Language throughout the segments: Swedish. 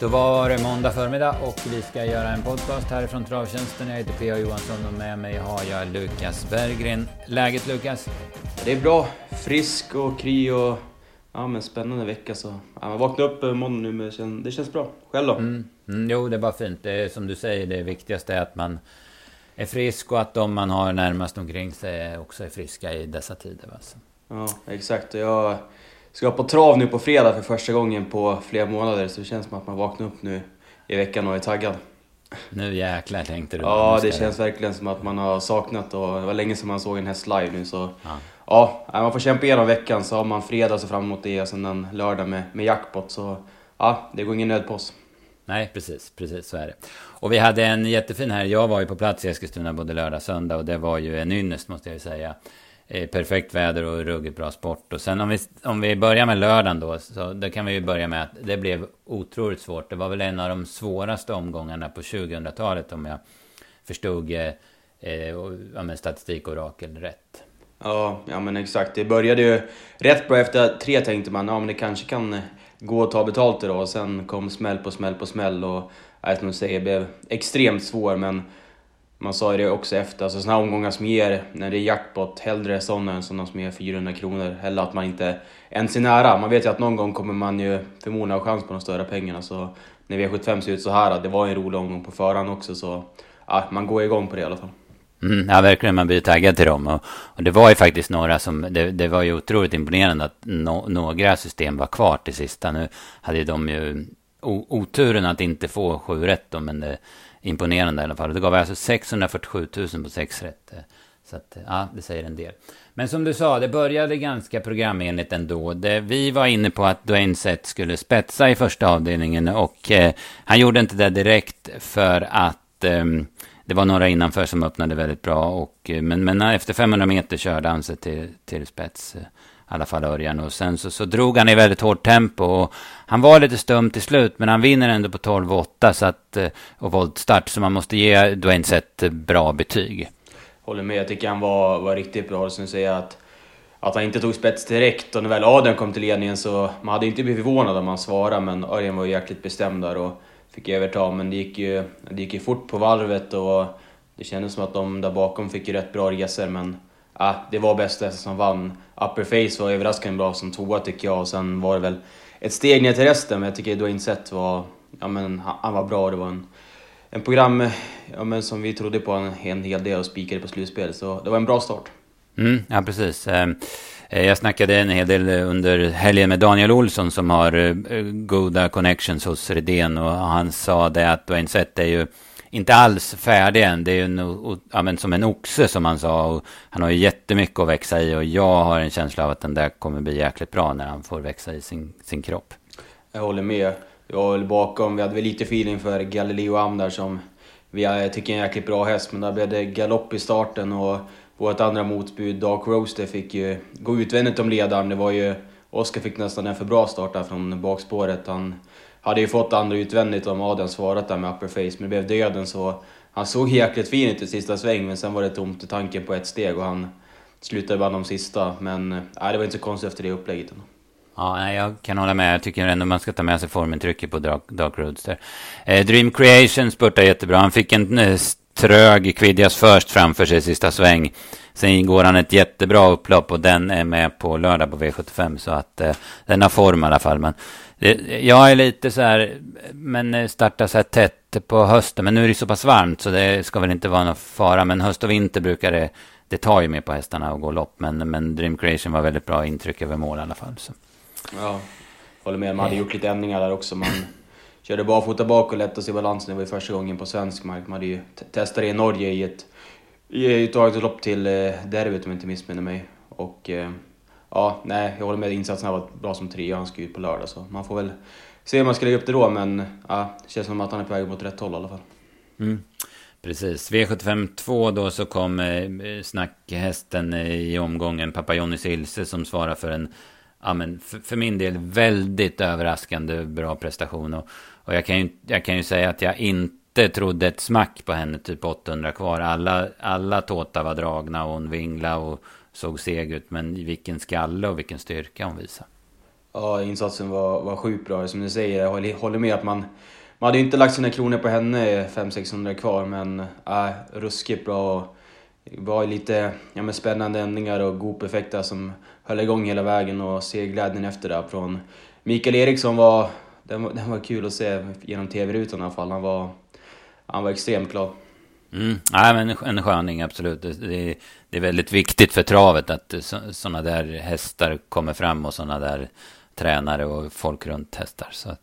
Då var det måndag förmiddag och vi ska göra en podcast härifrån Travtjänsten. Jag heter P.A. Johansson och med mig har jag Lukas Berggren. Läget Lukas? Det är bra. Frisk och kry och ja, men spännande vecka. Så. Ja, man vaknade upp måndag nu men det känns bra. Själv då? Mm. Mm, jo, det är bara fint. Det är, som du säger, det viktigaste är att man är frisk och att de man har närmast omkring sig också är friska i dessa tider. Alltså. Ja, exakt. Jag ska på trav nu på fredag för första gången på flera månader så det känns som att man vaknar upp nu i veckan och är taggad. Nu jäklar tänkte du. Ja, det känns verkligen som att man har saknat och det var länge sedan man såg en häst live nu så... Ja. ja, man får kämpa igenom veckan så har man fredag så fram emot det och sen en lördag med, med jackpot så... Ja, det går ingen nöd på oss. Nej, precis, precis så är det. Och vi hade en jättefin här. Jag var ju på plats i Eskilstuna både lördag och söndag och det var ju en ynnest måste jag ju säga. Eh, perfekt väder och ruggigt bra sport. Och sen om vi, om vi börjar med lördagen då, så då kan vi ju börja med att det blev otroligt svårt. Det var väl en av de svåraste omgångarna på 2000-talet om jag förstod eh, eh, ja, statistikorakel rätt. Ja, ja men exakt. Det började ju rätt bra efter tre tänkte man, ja men det kanske kan gå och ta betalt idag. Och sen kom smäll på smäll på smäll och, jag som du säger, blev extremt svår men man sa ju det också efter, alltså sådana omgångar som ger, när det är jackpot, hellre sådana än sådana som ger 400 kronor. Eller att man inte ens är nära. Man vet ju att någon gång kommer man ju förmodligen ha chans på de större pengarna. Så när V75 ser ut så här, det var en rolig omgång på förhand också. Så ja, man går igång på det i alla fall. Mm, ja, verkligen. Man blir taggad till dem. Och, och, det var ju faktiskt några som... Det, det var ju otroligt imponerande att no, några system var kvar till sista. Nu hade de ju oturen att inte få sju rätt då, men det, imponerande i alla fall. Det gav alltså 647 000 på sex rätt. Så att, eh, ja, det säger en del. Men som du sa, det började ganska programenligt ändå. Det, vi var inne på att Dwayne Sett skulle spetsa i första avdelningen och eh, han gjorde inte det direkt för att eh, det var några innanför som öppnade väldigt bra. Och, eh, men, men eh, efter 500 meter körde han sig till, till spets i alla fall Örjan. Och sen så, så drog han i väldigt hårt tempo. Och han var lite stum till slut, men han vinner ändå på 12-8 så att, eh, och voltstart. Så man måste ge Dwayne Sett eh, bra betyg. Håller med, jag tycker han var, var riktigt bra. Som säger att, att han inte tog spets direkt och när väl Adrian kom till ledningen så man hade inte blivit förvånad om han svarade, men Örjan var ju jäkligt bestämd där och fick överta. Men det gick ju, det gick ju fort på valvet och det kändes som att de där bakom fick ju rätt bra resor, men ja, det var bästa som vann. Upper Face var överraskande bra som tvåa tycker jag och sen var det väl ett steg ner till resten men jag tycker Dwayne insett var, ja men han var bra. Det var en, en program ja, men som vi trodde på en, en hel del och spikade på slutspel så det var en bra start. Mm, ja, precis. Ehm, eh, jag snackade en hel del under helgen med Daniel Olsson som har eh, goda connections hos Redén och han sa det att Dwayne Sett är ju inte alls färdig än. Det är ju en, ja, men som en oxe som han sa. Och han har ju jättemycket att växa i och jag har en känsla av att den där kommer bli jäkligt bra när han får växa i sin, sin kropp. Jag håller med. Jag var väl bakom, vi hade väl lite feeling för Galileo Am där som vi tycker är en jäkligt bra häst. Men där blev det galopp i starten och vårt andra motbud Dark Roaster fick ju gå utvändigt om ledaren. Det var ju, Oskar fick nästan en för bra start där från bakspåret. Han hade ju fått andra utvändigt om Adrian svarat där med upper face, men det blev döden så han såg jäkligt fin ut i sista sväng, men sen var det tomt i tanken på ett steg och han slutade bara de sista. Men nej, det var inte så konstigt efter det upplägget. Ändå. Ja, jag kan hålla med. Jag tycker ändå man ska ta med sig formintrycket på Dark, Dark Roadster. Eh, Dream Creation spurtade jättebra. Han fick en eh, trög Kvidjas först framför sig i sista sväng. Sen går han ett jättebra upplopp och den är med på lördag på V75. Så att eh, den har form i alla fall. Men Eh, jag är lite så här, men eh, startar så här tätt på hösten. Men nu är det så pass varmt så det ska väl inte vara någon fara. Men höst och vinter brukar det, det tar ju mer på hästarna att gå lopp. Men, men Dream Creation var väldigt bra intryck över mål i alla fall. Så. Ja, håller med. Man hade gjort lite ändringar där också. Man körde barfota bak och lättade sig i balansen. Det var ju första gången på svensk mark. Man hade ju testat det i Norge i ett, i ett lopp till eh, derbyt om jag inte missminner mig. Och eh, ja, nej, jag håller med. Insatsen har varit bra som trea. Han ska ut på lördag så man får väl se hur man ska lägga upp det då. Men ja, det känns som att han är på väg mot rätt håll i alla fall. Mm. Precis. V75 2 då så kom eh, snackhästen eh, i omgången Pappa Jonny Silse som svarar för en ja, men för, för, min del väldigt överraskande bra prestation. Och, och jag, kan ju, jag kan ju säga att jag inte trodde ett smack på henne, typ 800 kvar. Alla, alla tåtar var dragna och hon vingla och såg seg ut. Men vilken skalle och vilken styrka hon visade. Ja, insatsen var, var sjukt bra. Som du säger, jag håller med att man, man hade ju inte lagt sina kronor på henne 500-600 kvar, men äh, ruskigt bra. Det var lite ja, men spännande ändringar och goop-effekter som höll igång hela vägen och seglädjen efter det från Mikael Eriksson var, den var, den var kul att se genom tv-rutan i alla fall. Han var, han var extremt glad. Mm. Nej, men en sköning, absolut. Det, det, det är väldigt viktigt för travet att eh, sådana där hästar kommer fram och sådana där tränare och folk runt hästar. Så.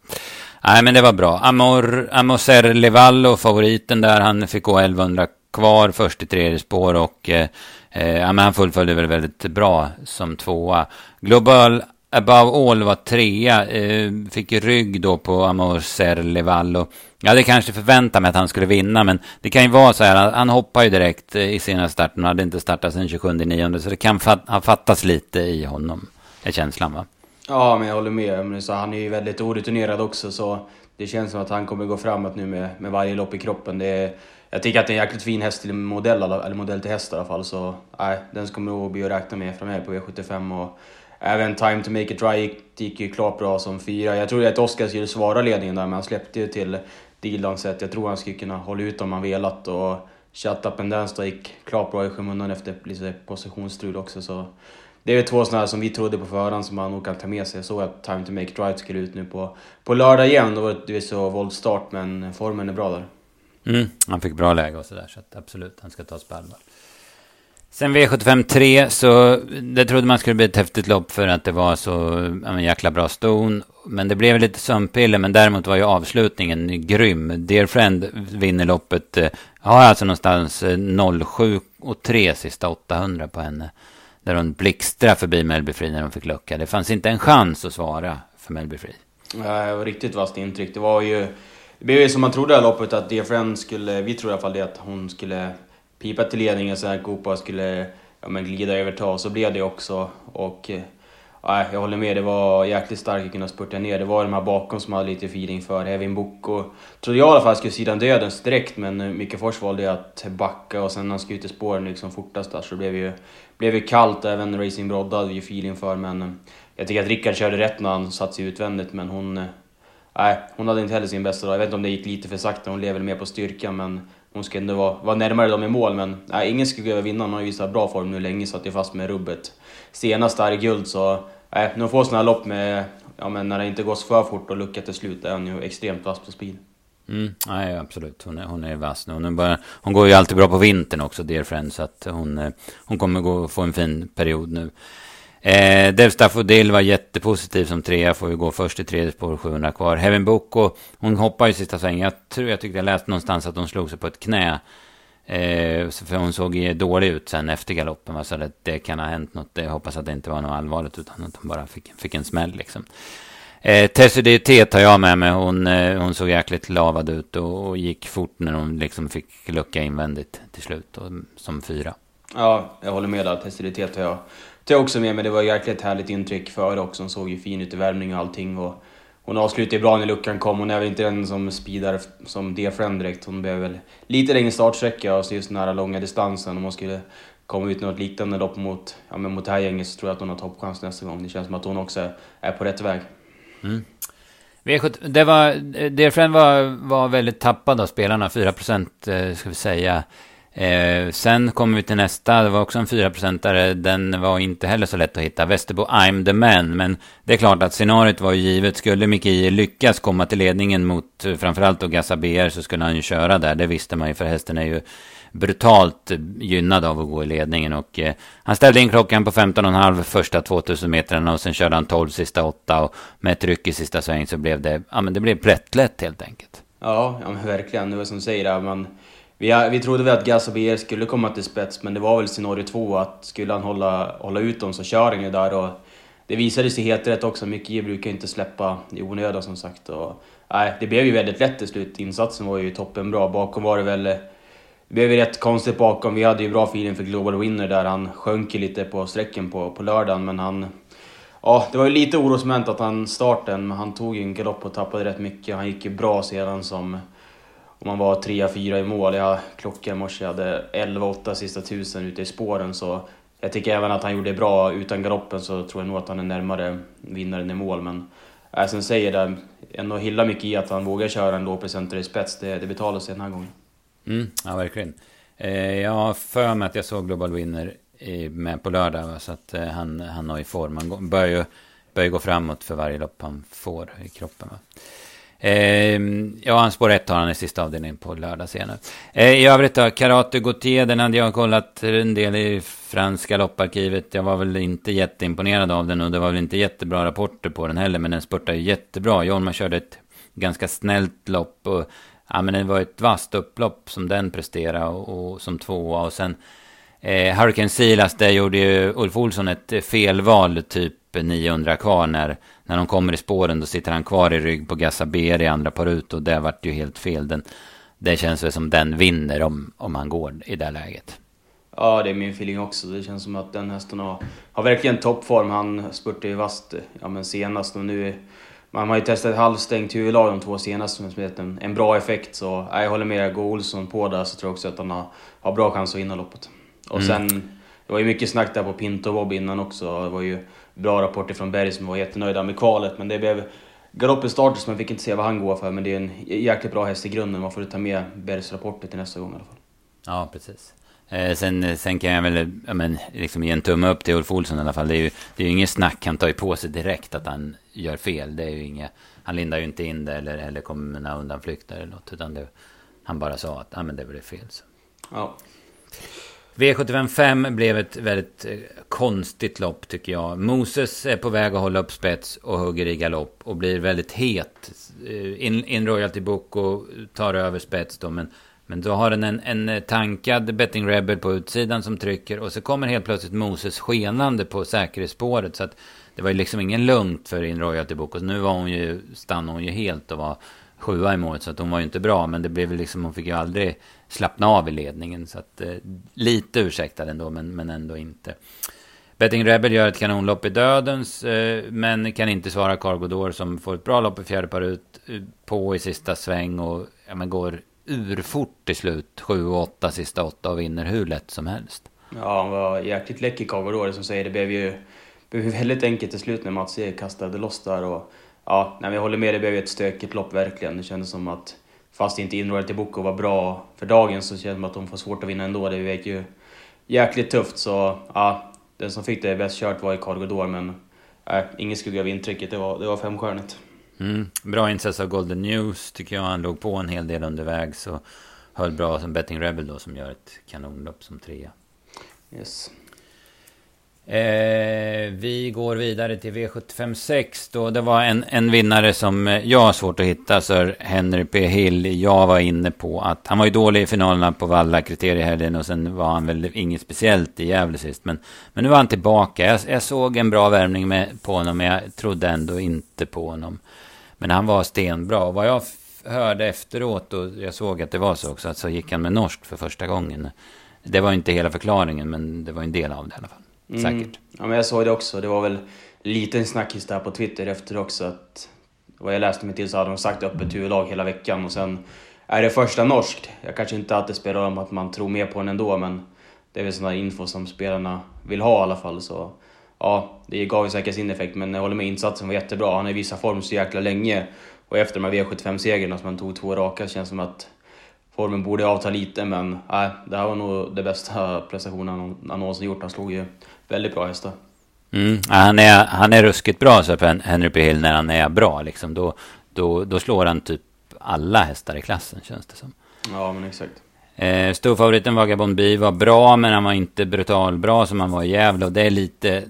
Nej, men det var bra. Amor, Amoser Levallo, favoriten där, han fick gå 1100 kvar först i tredje spår och eh, eh, ja, men han fullföljde väl väldigt bra som tvåa. Global Above All var trea, eh, fick rygg då på Amor Serlevallo. Jag hade kanske förväntat mig att han skulle vinna, men det kan ju vara så här, han hoppar ju direkt eh, i senaste starten, han hade inte startat sen 27 9 så det kan fat ha fattats lite i honom, är känslan va? Ja, men jag håller med. Men så han är ju väldigt orutinerad också, så det känns som att han kommer gå framåt nu med, med varje lopp i kroppen. Det är, jag tycker att det är en jäkligt fin häst till modell, eller modell till häst i alla fall, så nej, den kommer nog bli att räkna med framöver på V75. Och, Även Time to make it dry gick, gick ju klart bra som fyra. Jag trodde att Oskar skulle svara ledningen där, men han släppte ju till Dilan så jag tror han skulle kunna hålla ut om han velat. Och Shut Up and Dance då gick klart bra i skymundan efter lite positionsstrul också. Så det är två sådana som vi trodde på förhand som man nog kan ta med sig. Jag såg att Time to make it skulle ut nu på, på lördag igen. Då var det så våldstart, men formen är bra där. Mm, han fick bra läge och sådär, så att absolut, han ska ta på allvar. Sen V75 3 så det trodde man skulle bli ett häftigt lopp för att det var så en jäkla bra ston. Men det blev lite sömnpiller, men däremot var ju avslutningen grym. Dear Friend vinner loppet. Eh, har alltså någonstans eh, 07 och 3 sista 800 på henne. Där hon blixtrade förbi Melby när hon fick lucka. Det fanns inte en chans att svara för Melby Fri. Ja, det var riktigt vasst intryck. Det var ju... Det blev ju som man trodde i loppet att Dear Friend skulle... Vi trodde i alla fall det att hon skulle pipa till ledningen så att Copa skulle ja, men glida över ta. Så blev det också. Och eh, ja, jag håller med, det var jäkligt starkt att kunna spurta ner. Det var de här bakom som hade lite feeling för Evin Boko. Trodde jag i alla fall skulle sidan dödens direkt, men eh, Micke Fors valde att backa och sen när han skulle ut i spåren liksom fortast där så det blev ju, blev ju kallt. Även Racing Brodda hade ju feeling för, men eh, jag tycker att Rickard körde rätt när han satt sig utvändigt, men hon... Nej, hon hade inte heller sin bästa dag. Jag vet inte om det gick lite för sakta, hon lever mer på styrkan, men hon ska ändå vara, vara närmare dem i mål, men nej, ingen skulle behöva vinna. Hon har ju visat bra form nu länge, så att det är fast med rubbet. Senast där i guld, så nej, när hon får sådana här lopp med, ja men när det inte går för fort och lucka till slut, är hon ju extremt vass på speed. Mm, nej, absolut. Hon är, hon är vass nu. Hon, bara, hon går ju alltid bra på vintern också, Dear Friend, så att hon, eh, hon kommer gå, få en fin period nu. Eh, Dev Staffodil var jättepositiv som trea, får ju gå först i tredje spår, 700 kvar. Heaven Boko, hon hoppar ju sista svängen. Jag tror jag tyckte jag läste någonstans att hon slog sig på ett knä. Eh, för hon såg ju dålig ut sen efter galoppen. Va? Så det, det kan ha hänt något. Jag hoppas att det inte var något allvarligt utan att hon bara fick, fick en smäll liksom. Eh, Tessiditet tar jag med mig. Hon, eh, hon såg jäkligt lavad ut och, och, gick fort när hon liksom fick lucka invändigt till slut. Och, som fyra. Ja, jag håller med där. Tessiditet har jag jag också med mig. Det var jäkligt härligt intryck före också. Hon såg ju fin ut i värmning och allting. Och hon avslutade bra när luckan kom. Hon är väl inte den som speedar som D-friend direkt. Hon behöver väl lite längre startsträcka och så just nära långa distansen. Om hon skulle komma ut något liknande lopp mot, ja, men mot det här gänget så tror jag att hon har toppchans nästa gång. Det känns som att hon också är på rätt väg. Mm. V7, det var, Dearfriend var, var väldigt tappad av spelarna, 4 procent eh, ska vi säga. Eh, sen kommer vi till nästa, det var också en 4-procentare. Den var inte heller så lätt att hitta. Västerbo I'm the man. Men det är klart att scenariot var ju givet. Skulle Miki lyckas komma till ledningen mot eh, framförallt då Gassa BR så skulle han ju köra där. Det visste man ju för hästen är ju brutalt gynnad av att gå i ledningen. Och, eh, han ställde in klockan på 15,5 första 2000 metrarna och sen körde han 12 sista 8 och med ett ryck i sista sväng så blev det, ja men det blev plättlätt helt enkelt. Ja, ja men verkligen. Det var som du säger, man vi, vi trodde väl att Gas skulle komma till spets, men det var väl scenario två att skulle han hålla, hålla ut dem så kör han ju där och det visade sig helt rätt också. Mycket brukar inte släppa i onödan som sagt. Och, nej, det blev ju väldigt lätt till slut. Insatsen var ju toppenbra. Bakom var det väl... Det blev ju rätt konstigt bakom. Vi hade ju bra feeling för Global Winner där. Han sjönk lite på sträcken på, på lördagen, men han... Ja, det var ju lite orosmoment att han starten, men han tog ju en galopp och tappade rätt mycket. Han gick ju bra sedan som om man var 3-4 i mål. Jag klockade i morse, jag hade 11-8 sista tusen ute i spåren så jag tycker även att han gjorde bra utan galoppen så tror jag nog att han är närmare vinnaren i mål. Men äh, som säger det, ändå hyllar mycket i att han vågar köra en lågpresenter i spets. Det, det betalar sig den här gången. Mm, ja, verkligen. Eh, jag har för mig att jag såg Global Winner med på lördag. Så att eh, han, han har ju form. Han börjar ju, börjar gå framåt för varje lopp han får i kroppen. Va? Eh, ja, han spår ett har han i sista avdelningen på lördag senare. Eh, I övrigt då, Karate Gautier, den hade jag kollat en del i franska lopparkivet. Jag var väl inte jätteimponerad av den och det var väl inte jättebra rapporter på den heller. Men den spurtade ju jättebra. Jorma körde ett ganska snällt lopp. Och, ja, men det var ett vasst upplopp som den presterade och, och som tvåa. Och sen eh, Hurricane Silas, där gjorde ju Ulf Olsson ett felval typ 900 kvar när, när de kommer i spåren. Då sitter han kvar i rygg på Gassaber i andra par ut och det vart ju helt fel. Den, det känns väl som den vinner om, om han går i det läget. Ja, det är min feeling också. Det känns som att den hästen har, har verkligen toppform. Han spurtade ju vast ja, men senast och nu... Man har ju testat halvstängt huvudlag de två senaste som gett en, en bra effekt. Så jag håller med. Går Olsson på där så tror jag också att han har, har bra chans att vinna loppet. Och mm. sen, det var ju mycket snack där på Pinto Bob innan också. Det var ju bra rapporter från Berg som var jättenöjda med kvalet. Men det blev galopp i starten så man fick inte se vad han går för. Men det är en jäkligt bra häst i grunden. Man får ta med Bergs rapporter till nästa gång i alla fall. Ja, precis. Eh, sen, sen kan jag väl ja, men, liksom ge en tumme upp till Ulf Olsson i alla fall. Det är ju, det är ju inget snack han tar ju på sig direkt att han gör fel. Det är ju inget, han lindar ju inte in det eller, eller kommer med några undanflykter eller något. Utan det, han bara sa att ja, men det blev fel. Så. Ja. V75 blev ett väldigt eh, konstigt lopp tycker jag. Moses är på väg att hålla upp spets och hugger i galopp och blir väldigt het. Eh, in, in Royalty Book och tar över spets då. Men, men då har den en, en eh, tankad Betting Rebel på utsidan som trycker. Och så kommer helt plötsligt Moses skenande på säkerhetsspåret. Så att det var ju liksom ingen lugnt för In Royalty Book. Och nu var hon ju, stannade hon ju helt och var sjua i målet. Så att hon var ju inte bra. Men det blev liksom, hon fick ju aldrig slappna av i ledningen. Så att, eh, lite ursäktad ändå, men, men ändå inte. Betting Rebel gör ett kanonlopp i dödens, eh, men kan inte svara Cargodor som får ett bra lopp i fjärde par ut eh, på i sista sväng och ja, men går urfort till slut. 7 och 8 sista åtta och vinner hur lätt som helst. Ja, han var jäkligt läcker Cargodor som säger. Det blev ju, blev väldigt enkelt till slut när Mats E kastade loss där. Och, ja, när vi håller med, det blev ett stökigt lopp verkligen. Det kändes som att fast inte inrådet till Boko var bra för dagen så känns det som att de får svårt att vinna ändå. Det vet ju jäkligt tufft så ja, den som fick det bäst kört var i Cargodor men äh, ingen skugga av intrycket. Det var, det var femstjärnigt. Mm, bra insats av Golden News tycker jag. Han låg på en hel del undervägs och höll bra som Betting Rebel då som gör ett kanonlopp som trea. Yes. Eh, vi går vidare till V756 då. Det var en, en vinnare som eh, jag har svårt att hitta, Sir Henry P. Hill. Jag var inne på att han var ju dålig i finalerna på Valla kriteriehelgen och sen var han väl inget speciellt i Gävle sist. Men, men nu var han tillbaka. Jag, jag såg en bra värmning med, på honom, men jag trodde ändå inte på honom. Men han var stenbra. Och vad jag hörde efteråt, och jag såg att det var så också, att så gick han med norskt för första gången. Det var inte hela förklaringen, men det var en del av det i alla fall. Mm. Säkert. Ja, men jag såg det också. Det var väl lite snackis där på Twitter efter också. Att, vad jag läste mig till så hade de sagt öppet huvudlag hela veckan och sen är det första norskt. Jag kanske inte alltid spelar om att man tror mer på den ändå, men det är väl sån info som spelarna vill ha i alla fall. Så ja, det gav ju säkert sin effekt, men jag håller med, insatsen var jättebra. Han har visat form så jäkla länge. Och efter de här V75-segrarna som han tog två raka känns som att formen borde avta lite, men nej, det här var nog det bästa prestationen han någonsin gjort. Han slog ju väldigt bra hästar. Mm, han, är, han är ruskigt bra, så på Henry P. Hill, när han är bra. Liksom. Då, då, då slår han typ alla hästar i klassen, känns det som. Ja, men exakt. Eh, storfavoriten Vagabond B var bra, men han var inte brutal bra som han var i Gävle. Och det är lite...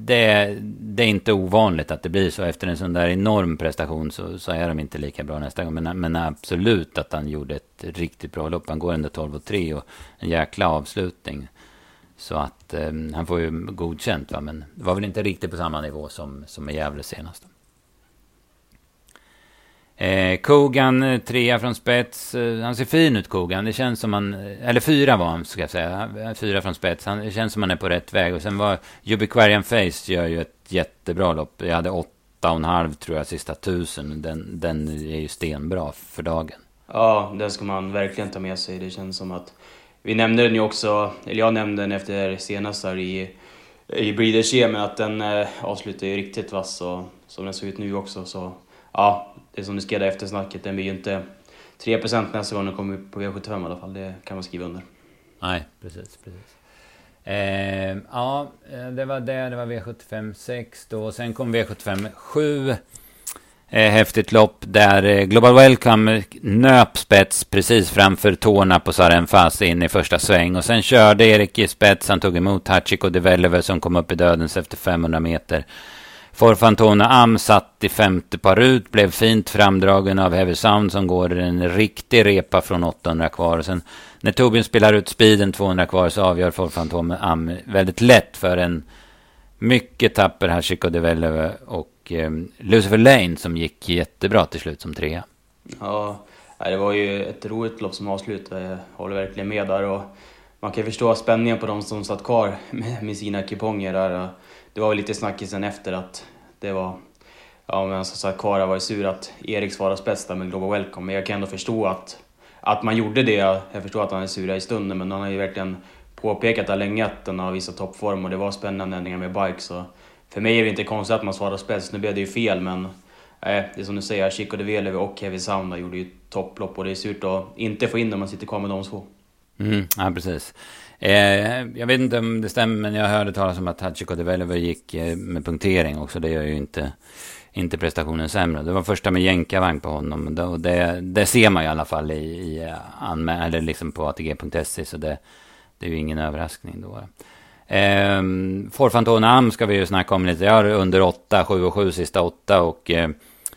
Det, det är inte ovanligt att det blir så. Efter en sån där enorm prestation så, så är de inte lika bra nästa gång. Men, men absolut att han gjorde ett riktigt bra lopp. Han går under 12 och 3 och en jäkla avslutning. Så att eh, han får ju godkänt va. Men det var väl inte riktigt på samma nivå som, som i Gävle senast. Eh, Kogan, eh, trea från spets. Eh, han ser fin ut, Kogan. Det känns som han... Eh, eller fyra var han, ska jag säga. Eh, fyra från spets. Han, det känns som han är på rätt väg. Och sen var Ubiquarian Face gör ju ett jättebra lopp. Jag hade åtta och en halv, tror jag, sista tusen. Den, den är ju stenbra för dagen. Ja, den ska man verkligen ta med sig. Det känns som att vi nämnde den ju också, eller jag nämnde den efter senast här i, i Breeders men att den eh, ju riktigt vass och som den såg ut nu också så ja, det som du skrev efter snacket, den blir ju inte 3% nästa gång den kommer upp på V75 i alla fall, det kan man skriva under. Nej, precis, precis. Eh, ja, eh, det var det. Det var V75 6 då. Sen kom V75 7. Eh, häftigt lopp där eh, Global Welcome nöp spets precis framför tårna på Saren Fass in i första sväng. Och sen körde Erik i spets. Han tog emot Hachiko Develover som kom upp i dödens efter 500 meter. Forfantone Am satt i femte par ut, blev fint framdragen av Heavy Sound som går en riktig repa från 800 kvar. Och sen när Torbjörn spelar ut speeden 200 kvar så avgör Forfantone Am väldigt lätt för en mycket tapper Hachiko Develeve och eh, Lucifer Lane som gick jättebra till slut som trea. Ja, det var ju ett roligt lopp som avslutade. Jag håller verkligen med där. Och man kan förstå spänningen på de som satt kvar med sina kuponger där det var lite snackisen efter att det var... Ja, men som satt kvar var ju sur att Erik svarade bäst där med Global Welcome, men jag kan ändå förstå att, att man gjorde det. Jag förstår att han är sur i stunden, men han har ju verkligen påpekat där länge att den har visat toppform och det var spännande ändringar med bike, så för mig är det inte konstigt att man svarar spets. Nu blev det ju fel, men eh, det är som du säger, Chico de Velevi och Heavy Sound gjorde ju topplopp och det är surt att inte få in när man sitter kvar med de två. Mm, ja, precis. Eh, jag vet inte om det stämmer, men jag hörde talas om att Hachiko Velevi gick eh, med punktering också. Det gör ju inte, inte prestationen sämre. Det var första med jänkarvagn på honom. Och det, det ser man ju i alla fall i, i eh, anmä- eller liksom på ATG.se. Så det, det är ju ingen överraskning då. Eh, Forfantona Am ska vi ju snacka om lite. Jag har under 8, 7 och 7 sista 8. Och eh,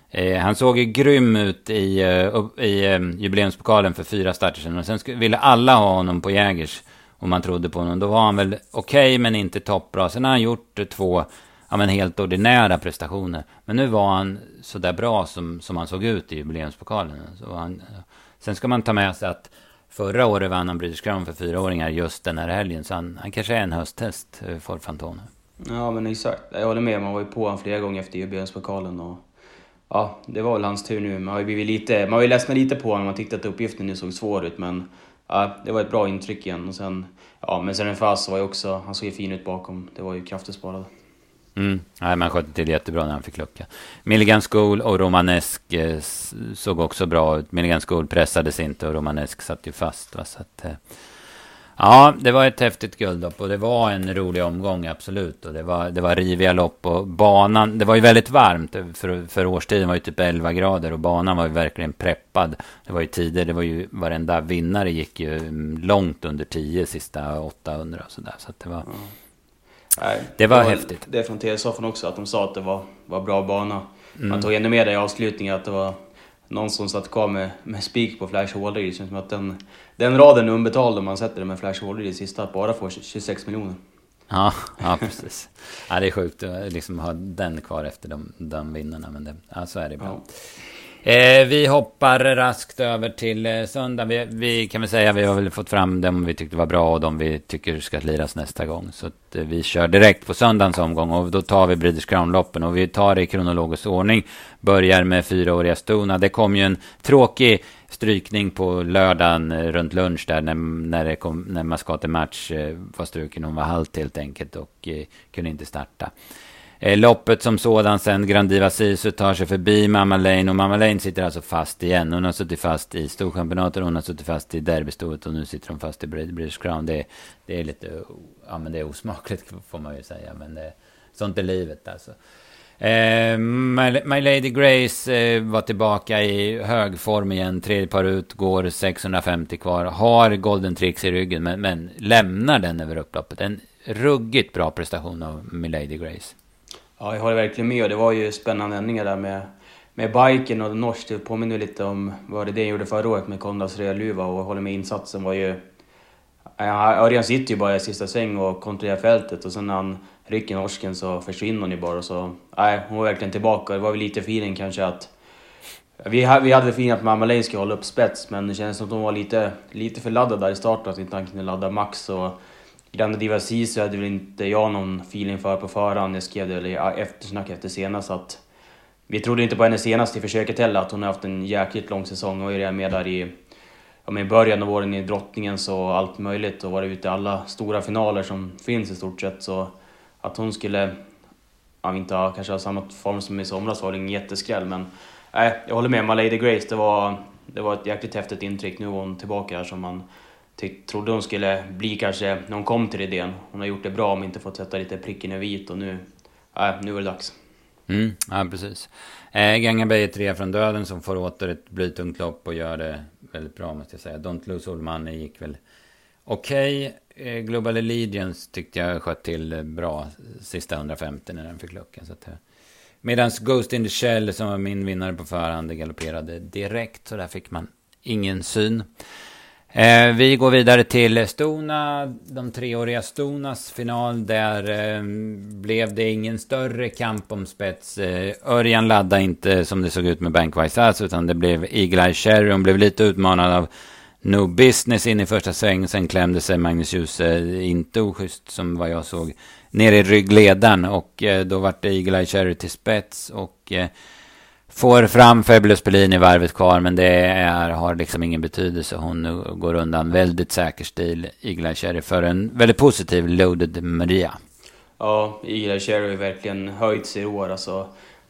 eh, han såg ju grym ut i, uh, i uh, jubileumspokalen för fyra starter sedan. Och sen ville alla ha honom på Jägers om man trodde på honom. Då var han väl okej, okay, men inte toppbra. Sen har han gjort två ja, men helt ordinära prestationer. Men nu var han så där bra som, som han såg ut i jubileumspokalen. Så han, sen ska man ta med sig att förra året vann han British Crown för fyraåringar just den här helgen. Så han, han kanske är en hösttest eh, för Fantone. Ja, men exakt. Jag håller med. Man var ju på honom flera gånger efter jubileumspokalen. Och ja, det var väl hans tur nu. Man har ju blivit lite, man har ju ledsnat lite på honom. Man tyckte att uppgiften nu såg svår ut, men ja, det var ett bra intryck igen. Och sen, ja, men sen en Fas var ju också, han såg ju fin ut bakom. Det var ju kraftigt sparad. Mm. Nej, man skötte till jättebra när han fick lucka. Milligan School och Romanesk eh, såg också bra ut. Milligan School pressades inte och Romanesk satt ju fast. Va? Så att, eh, Ja, det var ett häftigt guldlopp och det var en rolig omgång, absolut. Och det var, det var riviga lopp och banan, det var ju väldigt varmt. För, för årstiden var ju typ 11 grader och banan var ju verkligen preppad. Det var ju tider, det var ju varenda vinnare gick ju mm, långt under 10 sista 800 och sådär. Så att det var... Mm. Nej, det var, det var häftigt. Det från TV-soffan också, att de sa att det var, var bra bana. Mm. Man tog ännu med det i avslutningen, att det var någon som satt kvar med, med spik på Flash Holder. Det känns som att den, den raden är unbetald om man sätter den med Flash Holder i sista, att bara få 26 miljoner. Ja, ja precis. Ja, det är sjukt att liksom ha den kvar efter de, de vinnarna, men det, ja, så är det ibland. Ja. Eh, vi hoppar raskt över till eh, söndag. Vi, vi, kan väl säga vi har väl fått fram dem vi tyckte var bra och de vi tycker ska liras nästa gång. Så att, eh, vi kör direkt på söndagens omgång och då tar vi British Crown-loppen och vi tar det i kronologisk ordning. Börjar med fyraåriga Stona. Det kom ju en tråkig strykning på lördagen eh, runt lunch där när, när, det kom, när Mascate Match eh, var struken. Hon var halt helt enkelt och eh, kunde inte starta. Eh, loppet som sådan sen, Grandiva Sisu tar sig förbi Mamma Lane och Mamma Lane sitter alltså fast igen. Hon har suttit fast i Storchampionatet, hon har suttit fast i Derbystoet och nu sitter hon fast i British Crown. Det, det är lite, ja men det är osmakligt får man ju säga, men det, sånt är livet alltså. Eh, My, My, Lady Grace eh, var tillbaka i hög form igen. Tredje par ut, går 650 kvar. Har Golden Tricks i ryggen, men, men lämnar den över upploppet. En ruggigt bra prestation av My Lady Grace. Ja, jag håller verkligen med. Och det var ju spännande ändringar där med, med biken och norskt. Det påminner lite om vad det, det gjorde förra året med Kondas Rödluva. och håller med insatsen var ju... Örjan sitter ju bara i sista sväng och kontrollerar fältet och sen när han rycker norsken så försvinner hon ju bara. Så, nej, hon var verkligen tillbaka. Det var väl lite feeling kanske att... Vi, vi hade väl feeling att Mamma Lane skulle hålla upp spets, men det kändes som att hon var lite, lite för laddad där i starten, att inte han kunde ladda max. Och Grande Diva Sisu hade väl inte jag någon feeling för på förhand. Jag skrev det i eftersnack efter senast att vi trodde inte på henne senast i försöket heller, att hon har haft en jäkligt lång säsong och är redan med där i, ja, men i början av åren i drottningen och allt möjligt och varit ute i alla stora finaler som finns i stort sett. Så att hon skulle ja, inte ha, kanske ha samma form som i somras var väl ingen jätteskräll. Men nej, jag håller med. My Lady Grace, det var, det var ett jäkligt häftigt intryck. Nu var hon tillbaka här som man tyck, trodde hon skulle bli kanske när hon kom till idén. Hon har gjort det bra men inte fått sätta lite pricken i vit och nu, äh, nu är det dags. Mm, ja, precis. Eh, Gangaberg är tre från döden som får åter ett blytungt lopp och gör det väldigt bra måste jag säga. Don't Lose All Money gick väl okej. Okay. Eh, Global Allegiance tyckte jag sköt till bra sista 150 när den fick luckan. Så att. Eh. Medan Ghost in the Shell som var min vinnare på förhand galopperade direkt. Så där fick man ingen syn. Eh, vi går vidare till Stona, de treåriga Stonas final. Där eh, blev det ingen större kamp om spets. Eh, Örjan laddade inte som det såg ut med Bankwise alls, utan det blev Eagle Eye Cherry. Hon blev lite utmanad av No Business in i första sväng. Sen klämde sig Magnus Djuse, eh, inte oschysst som vad jag såg, ner i ryggledaren. Och eh, då vart det Eagle Eye Cherry till spets. Och eh, Får fram Fabulous Berlin i varvet kvar, men det är, har liksom ingen betydelse. Hon går undan väldigt säker stil, Igla Cherry, för en väldigt positiv Loaded Maria. Ja, Igla Cherry har verkligen höjt sig i år. Alltså,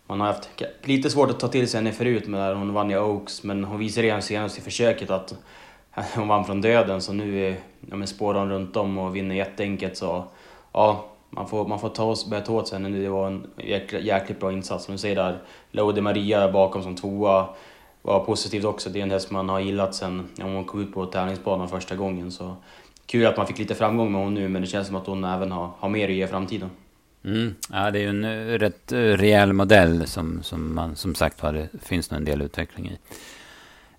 man har haft lite svårt att ta till sig henne förut, när hon vann i Oaks, men hon visade redan senast i försöket att hon vann från döden, så nu är, ja, spårar hon runt om och vinner jätteenkelt. Så ja, man får, man får ta oss, börja ta åt sig henne. Det var en jäkligt, jäkligt bra insats. Som du ser där, Lode Maria bakom som tvåa var positivt också. Det är en häst man har gillat sen hon kom ut på tävlingsbanan första gången. Så kul att man fick lite framgång med hon nu, men det känns som att hon även har, har mer att ge i framtiden. Mm. Ja, det är ju en eh, rätt eh, rejäl modell som, som man som sagt var, det finns nog en del utveckling i.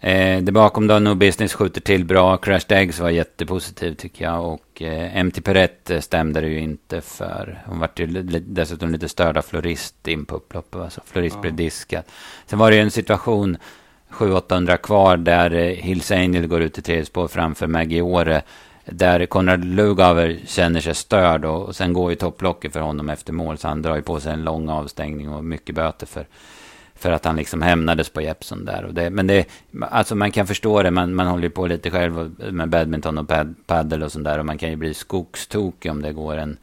Eh, det bakom då, No Business skjuter till bra. Crashed Eggs var jättepositiv tycker jag. Och eh, MT Perrette stämde det ju inte för. Hon var ju dessutom lite störd av Florist in på upploppet. Alltså Florist ja. blev diskad. Sen var det ju en situation 700-800 kvar där eh, Hills Angel går ut i tredje spår framför Maggie Åre. Där Konrad Lugauer känner sig störd och, och sen går ju topplocket för honom efter mål. Så han drar ju på sig en lång avstängning och mycket böter för för att han liksom hämnades på Jeppson där. Och det, men det, alltså man kan förstå det, man, man håller ju på lite själv med badminton och pad, paddel och sånt där. Och man kan ju bli skogstokig om det går en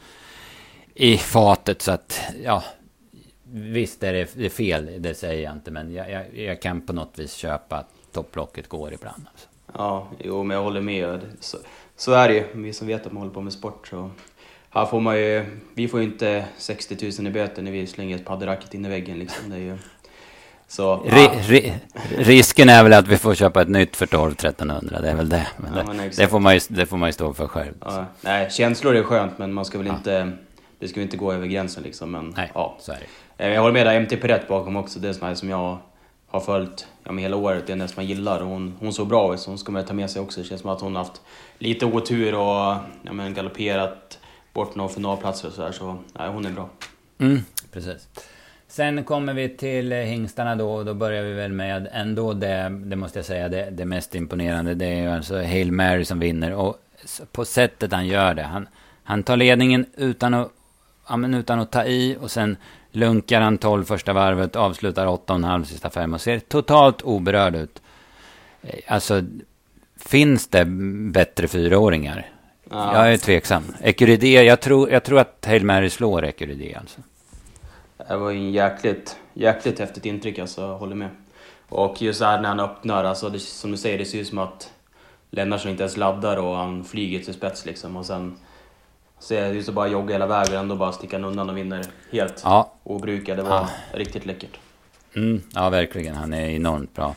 i fatet. Så att, ja, visst är det, det är fel, det säger jag inte. Men jag, jag, jag kan på något vis köpa att topplocket går ibland. Alltså. Ja, jo, men jag håller med. Så, så är det ju. Vi som vet att man håller på med sport så här får man ju, vi får ju inte 60 000 i böter när vi slänger ett paddelracket in i väggen liksom. Det är ju, så, ri, ri, risken är väl att vi får köpa ett nytt för 12 1300 det är väl det. Men ja, det, det, får man ju, det får man ju stå för själv. Ja, nej, känslor är skönt men man ska väl inte... Det ska inte gå över gränsen liksom. Men, nej, ja. så är det. Eh, jag håller med dig, MT Perrett bakom också. Det är sån som jag har följt ja, hela året. Det är nästan man gillar. Hon, hon såg bra ut, så hon ska man ta med sig också. Det känns som att hon har haft lite otur och ja, men galopperat bort några finalplatser och sådär. Så nej, hon är bra. Mm, precis. Sen kommer vi till hingstarna då och då börjar vi väl med ändå det, det måste jag säga, det, det mest imponerande. Det är ju alltså Hail Mary som vinner och på sättet han gör det. Han, han tar ledningen utan att, ja, utan att ta i och sen lunkar han 12 första varvet, avslutar 8,5 sista fem och ser totalt oberörd ut. Eh, alltså, finns det bättre fyraåringar? Ja. Jag är tveksam. Ecuride, jag tror, jag tror att Hail Mary slår Ecuride alltså. Det var en jäkligt, jäkligt häftigt intryck alltså, jag håller med. Och just här när han öppnar, alltså det, som du säger, det ser ut som att Lennartsson inte ens laddar och han flyger till spets liksom. Och sen ser det ut som bara jogga hela vägen och ändå bara sticka undan och vinner helt ja. obrukad. Det var ja. riktigt läckert. Mm, ja, verkligen. Han är enormt bra.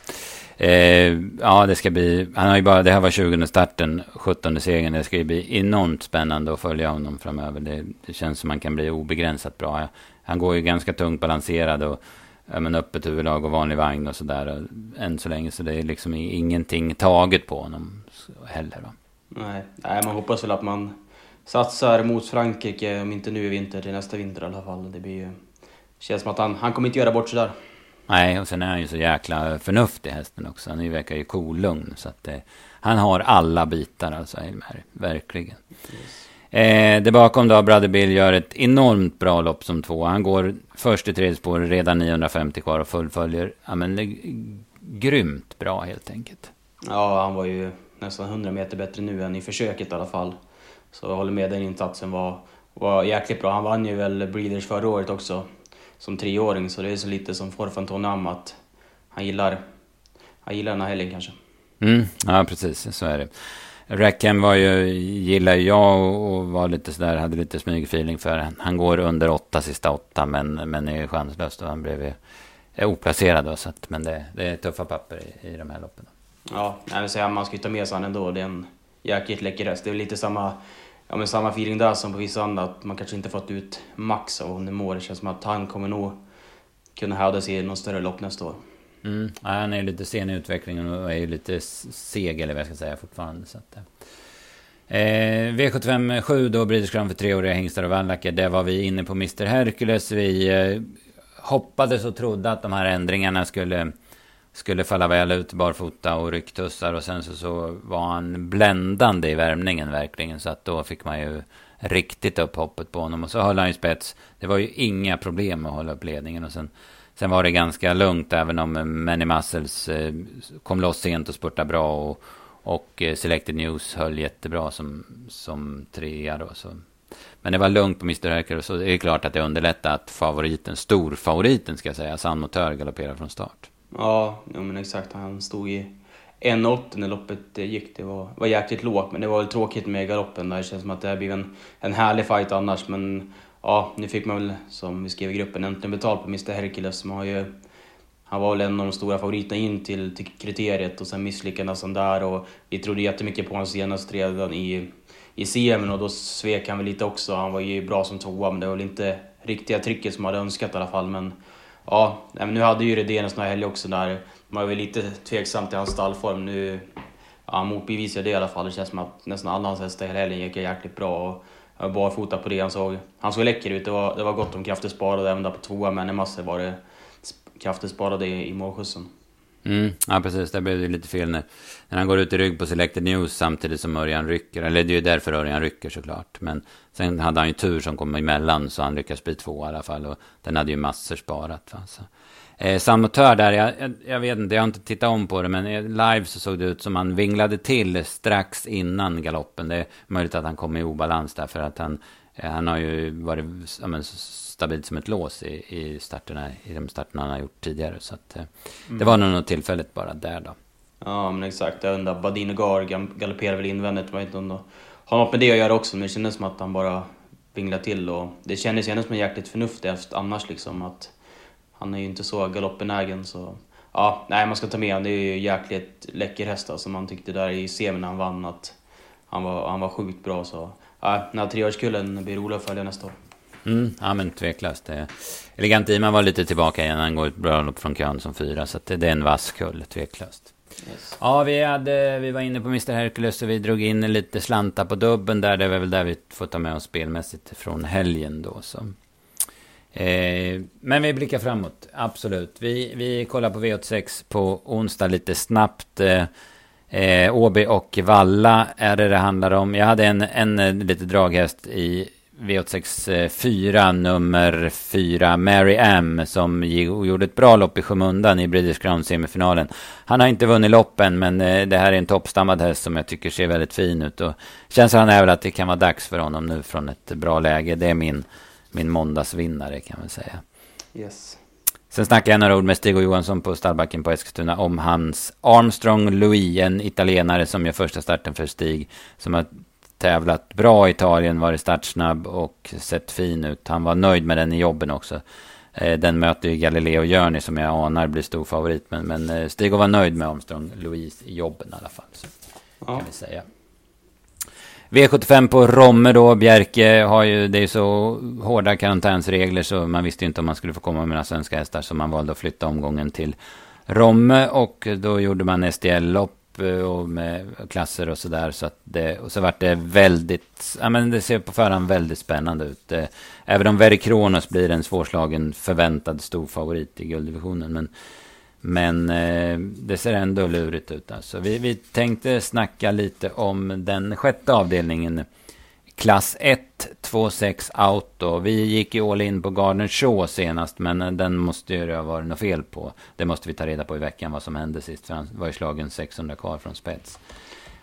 Eh, ja, det ska bli... Han har ju bara... Det här var 20 starten, 17 segern. Det ska ju bli enormt spännande att följa honom framöver. Det, det känns som man kan bli obegränsat bra han går ju ganska tungt balanserad och ja, men öppet huvudlag och vanlig vagn och sådär. Än så länge så det är liksom ingenting taget på honom heller. Va? Nej. Nej, man hoppas väl att man satsar mot Frankrike, om inte nu i vinter, till nästa vinter i alla fall. Det blir ju... känns som att han, han kommer inte göra bort sig där. Nej, och sen är han ju så jäkla förnuftig hästen också. Han verkar ju kolugn. Så att det, han har alla bitar alltså, Elmer. Verkligen. Yes. Eh, det bakom då, Brother Bill gör ett enormt bra lopp som två. Han går först i tredje spår, redan 950 kvar och fullföljer. Ja, men, grymt bra helt enkelt. Ja, han var ju nästan 100 meter bättre nu än i försöket i alla fall. Så jag håller med, den insatsen var, var jäkligt bra. Han vann ju väl Breeders förra året också som treåring, så det är så lite som Forfantonam att han gillar, han gillar den här helgen kanske. Mm, ja, precis, så är det. Rackham var ju, gillar jag och, och var lite sådär, hade lite smygfeeling för. Han går under åtta sista åtta, men, men är chanslös då han blev ju oplacerad då, så att, men det, det är tuffa papper i, i de här loppen. Ja, jag vill säga, man ska ju ta med sig han ändå. Det är en jäkligt läcker häst. Det är lite samma, ja, men samma feeling där som på vissa andra, att man kanske inte fått ut max av honom Nemo. Det känns som att han kommer nog kunna hävda sig i något större lopp nästa år. Mm. Ja, han är lite sen i utvecklingen och är ju lite seg, eller vad jag ska säga, fortfarande. Så att, eh, eh V75 7 då, British Crown för treåriga hingstar och vallacker. Där var vi inne på Mr Hercules. Vi eh, hoppades och trodde att de här ändringarna skulle skulle falla väl ut barfota och rycktussar och sen så, så var han bländande i värmningen verkligen så att då fick man ju riktigt upp hoppet på honom och så höll han ju spets. Det var ju inga problem att hålla upp ledningen och sen Sen var det ganska lugnt även om eh, Many Muscles eh, kom loss sent och spurtade bra och, och eh, Selected News höll jättebra som, som trea då. Så. Men det var lugnt på Mr. Herker och så är det klart att det underlättar att favoriten, storfavoriten ska jag säga, San Motör galopperar från start. Ja, ja men exakt. Han stod i 1,80 när loppet gick. Det var, var jäkligt lågt, men det var väl tråkigt med galoppen. Det känns som att det här blir en, en härlig fight annars, men ja, nu fick man väl, som vi skrev i gruppen, äntligen betalt på Mr Hercules. som har ju, han var väl en av de stora favoriterna in till, till kriteriet och sen misslyckades han där och vi trodde jättemycket på honom senast redan i, i CM och då svek han väl lite också. Han var ju bra som tvåa, men det var väl inte riktiga trycket som man hade önskat i alla fall. Men Ja, men nu hade ju Redén en sån här helg också där man var väl lite tveksam till hans stallform. Nu ja, han motbevisade det i alla fall. Det känns som att nästan alla hans hästar hela helgen gick jäkligt bra. Och jag var barfota på det. Han såg, han såg läcker ut. Det var, det var gott om krafter sparade även där på tvåa, men i massor var det krafter sparade i, i målskjutsen. Mm, ja, precis. Där blev det lite fel när, när han går ut i rygg på Selected News samtidigt som Örjan rycker. Eller det är ju därför Örjan rycker såklart. Men sen hade han ju tur som kom emellan så han lyckas bli två i alla fall. Och den hade ju massor sparat. Va? Så. Eh, Samotör där, jag, jag, jag, vet inte, jag har inte tittat om på det. Men live så såg det ut som han vinglade till strax innan galoppen. Det är möjligt att han kom i obalans där för att han, eh, han har ju varit ja, men, stabilt som ett lås i, i, starterna, i de starterna han har gjort tidigare. Så att, eh, mm. det var nog något tillfälligt bara där då. Ja, men exakt. Jag undrar, Badin Gar galopperar väl invändigt. Jag vet inte om det har något med det att göra också, men det kändes som att han bara vinglade till. Och det kändes ändå som en jäkligt förnuftig häst annars liksom. Att han är ju inte så galoppenägen så... Ja, nej man ska ta med honom. Det är ju jäkligt läcker häst alltså. Man tyckte där i semin när han vann att han var, han var sjukt bra. Så ja, den här treårskullen blir rolig att följa nästa år. Mm, ja men tveklöst. Elegant Iman var lite tillbaka igen. Han går ett bra lopp från kön som fyra. Så det, det är en vass kull, tveklöst. Yes. Ja, vi, hade, vi var inne på Mr Hercules och vi drog in lite slantar på dubben där. Det var väl där vi får ta med oss spelmässigt från helgen då. Så. Eh, men vi blickar framåt, absolut. Vi, vi kollar på V86 på onsdag lite snabbt. Eh, eh, Åby och Valla är det det handlar om. Jag hade en, en, eh, lite draghäst i V86 4, eh, nummer 4, Mary M, som gjorde ett bra lopp i skymundan i British Crown semifinalen. Han har inte vunnit loppen, men eh, det här är en toppstammad häst som jag tycker ser väldigt fin ut. Och känslan är väl att det kan vara dags för honom nu från ett bra läge. Det är min, min måndagsvinnare kan man säga. Yes. Sen snackade jag några ord med Stig och Johansson på stallbacken på Eskilstuna om hans Armstrong Louis, en italienare som gör första starten för Stig. Som har tävlat bra i Italien, varit startsnabb och sett fin ut. Han var nöjd med den i jobben också. Eh, den möter ju Galileo Journey som jag anar blir stor favorit. Men, men eh, Stig var nöjd med Armstrong Louise i jobben i alla fall. Så ja. kan vi säga. V75 på Romme då. Bjerke har ju, det är så hårda karantänsregler så man visste inte om man skulle få komma med några svenska hästar. Så man valde att flytta omgången till Romme och då gjorde man SDL-lopp eh, och med klasser och sådär. Så att det, och så vart det väldigt, ja men det ser på förhand väldigt spännande ut. Eh, även om Verikronos blir en svårslagen förväntad stor favorit i gulddivisionen. Men, men eh, det ser ändå lurigt ut. Alltså. Vi, vi tänkte snacka lite om den sjätte avdelningen. Klass 1 126 Auto. Vi gick ju all in på Garden Show senast, men eh, den måste ju ha varit något fel på. Det måste vi ta reda på i veckan vad som hände sist, för han var ju slagen 600 kvar från spets.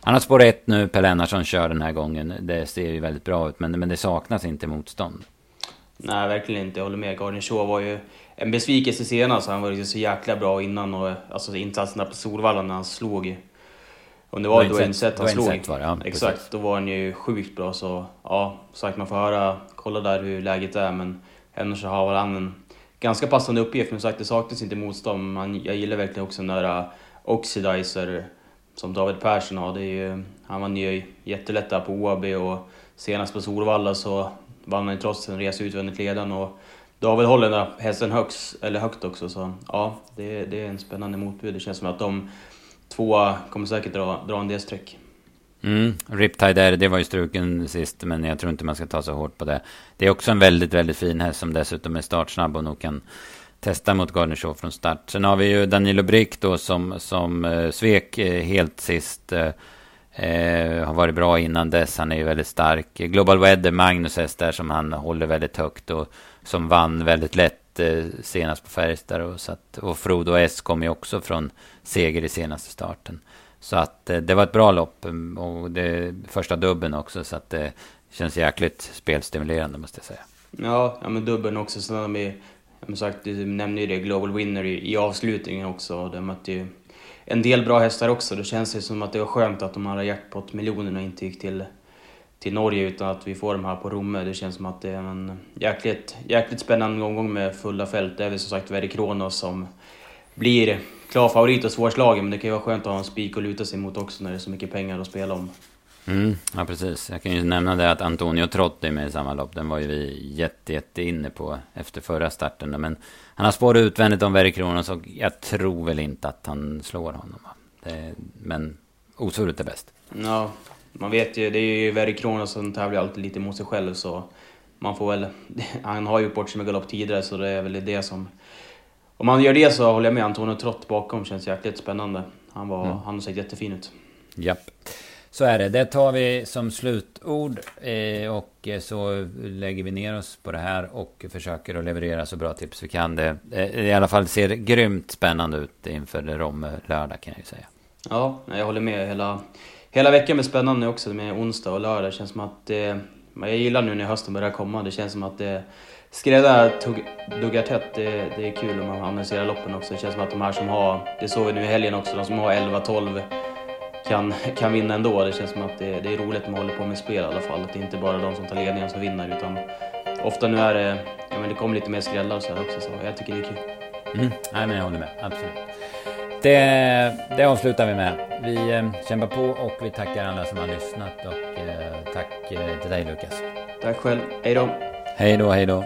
Han har spår 1 nu, Per Lennartsson kör den här gången. Det ser ju väldigt bra ut, men, men det saknas inte motstånd. Nej, verkligen inte. Jag håller med. Garden Show var ju en besvikelse senast. Han var ju så jäkla bra innan och alltså insatserna på Solvalla när han slog. Om det var då en set han slog. Var det, ja, Exakt, precis. då var han ju sjukt bra. Så ja, sagt man får höra, kolla där hur läget är. Men annars så har han en ganska passande uppgift. Men sagt, det saknas inte motstånd. Man, jag gillar verkligen också den där uh, Oxidizer som David Persson har. Det är ju, han vann ju jättelätt där på OAB och senast på Solvalla så vann han trots en resa utvändigt ledan. Och David håller den där hästen högst, eller högt också. Så ja, det, det är en spännande motbud. Det känns som att de två kommer säkert dra, dra en del streck. Mm, Riptide det var ju struken sist, men jag tror inte man ska ta så hårt på det. Det är också en väldigt, väldigt fin häst som dessutom är startsnabb och nog kan testa mot Gardner från start. Sen har vi ju Danilo Brick då som, som eh, svek eh, helt sist. Eh, eh har varit bra innan dess. Han är ju väldigt stark. Global Weather, Magnus häst där som han håller väldigt högt och som vann väldigt lätt eh, senast på Färjestad. Och, så att, och Frodo S kom ju också från seger i senaste starten. Så att eh, det var ett bra lopp mm, och det första dubben också så att det känns jäkligt spelstimulerande måste jag säga. Ja, ja men dubben också. Sen har vi, som sagt, du nämnde ju det, Global Winner i, i avslutningen också. Och De mötte ju en del bra hästar också. Det känns ju som att det var skönt att de här jackpot-miljonerna inte gick till, till Norge utan att vi får dem här på Romme. Det känns som att det är en jäkligt, jäkligt spännande omgång med fulla fält. Det är väl som sagt Verdi Kronos som blir klar favorit och svårslagen, men det kan ju vara skönt att ha en spik att luta sig mot också när det är så mycket pengar att spela om. Mm, ja, precis. Jag kan ju nämna det att Antonio Trotti är med i samma lopp. Den var ju vi jätte, jätte inne på efter förra starten. Men han har spår utvändigt om Verry Kronos och jag tror väl inte att han slår honom. Det, men osvuret är bäst. Ja, man vet ju. Det är ju Verry Kronos som tävlar alltid lite mot sig själv. Så man får väl... Han har ju gjort bort sig med galopp tidigare så det är väl det som om man gör det så håller jag med. Antonio Trott bakom känns jäkligt spännande. Han, var, mm. han har sett jättefin ut. Japp. Så är det. Det tar vi som slutord. Eh, och så lägger vi ner oss på det här och försöker att leverera så bra tips vi kan. Det eh, i alla fall ser grymt spännande ut inför Romme lördag kan jag ju säga. Ja, jag håller med. Hela, hela veckan blir spännande också med onsdag och lördag. Det känns som att... Eh, jag gillar nu när hösten börjar komma. Det känns som att eh, det skräddar duggar tätt. Det, det är kul om man analyserar loppen också. Det känns som att de här som har, det såg vi nu i helgen också, de som har 11-12 kan, kan vinna ändå. Det känns som att det, det är roligt när man håller på med spel i alla fall. Att det inte bara är de som tar ledningen som vinner utan ofta nu är det, ja men det kommer lite mer skrällar och så här också så jag tycker det är kul. Mm. Nej men jag håller med, absolut. Det, det avslutar vi med. Vi eh, kämpar på och vi tackar alla som har lyssnat och eh, tack eh, till dig Lukas. Tack själv. Hej då. Hej då, hej då.